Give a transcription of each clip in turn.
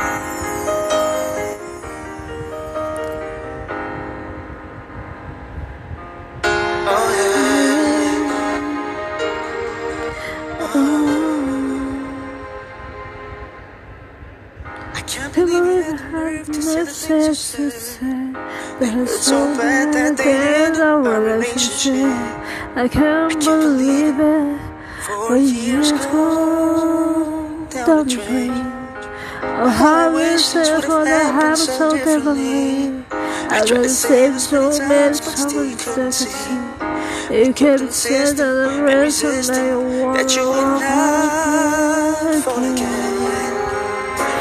Oh yeah. I can't believe you had the nerve to say things you said. That It's so bad that they end our relationship. I can't believe it. For years gone down the drain. Oh, I wish it would have happened so differently. I would save so many times You kept saying that the rest of that you would not fall again.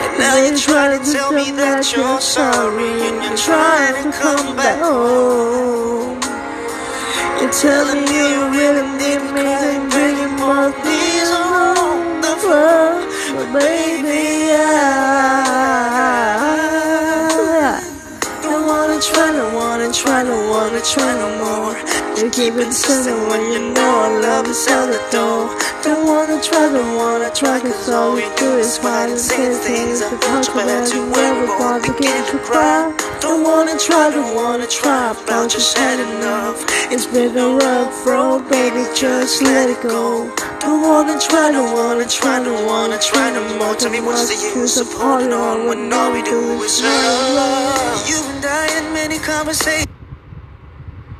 And now you're trying to tell me that you're sorry and you're trying to come back home. You're telling me you really need me try, don't wanna try no more. You keep it sending when you know our love is out the door. Don't wanna try, don't wanna try, cause all we do is fight and say things that talk about you both begin to cry. Don't wanna try, don't wanna try, about just had enough. It's been a rough road, baby, just let it go. Don't wanna try, don't wanna try, don't wanna try no more. Tell me what's the use of holding on when all we do is love. You've been dying many conversations.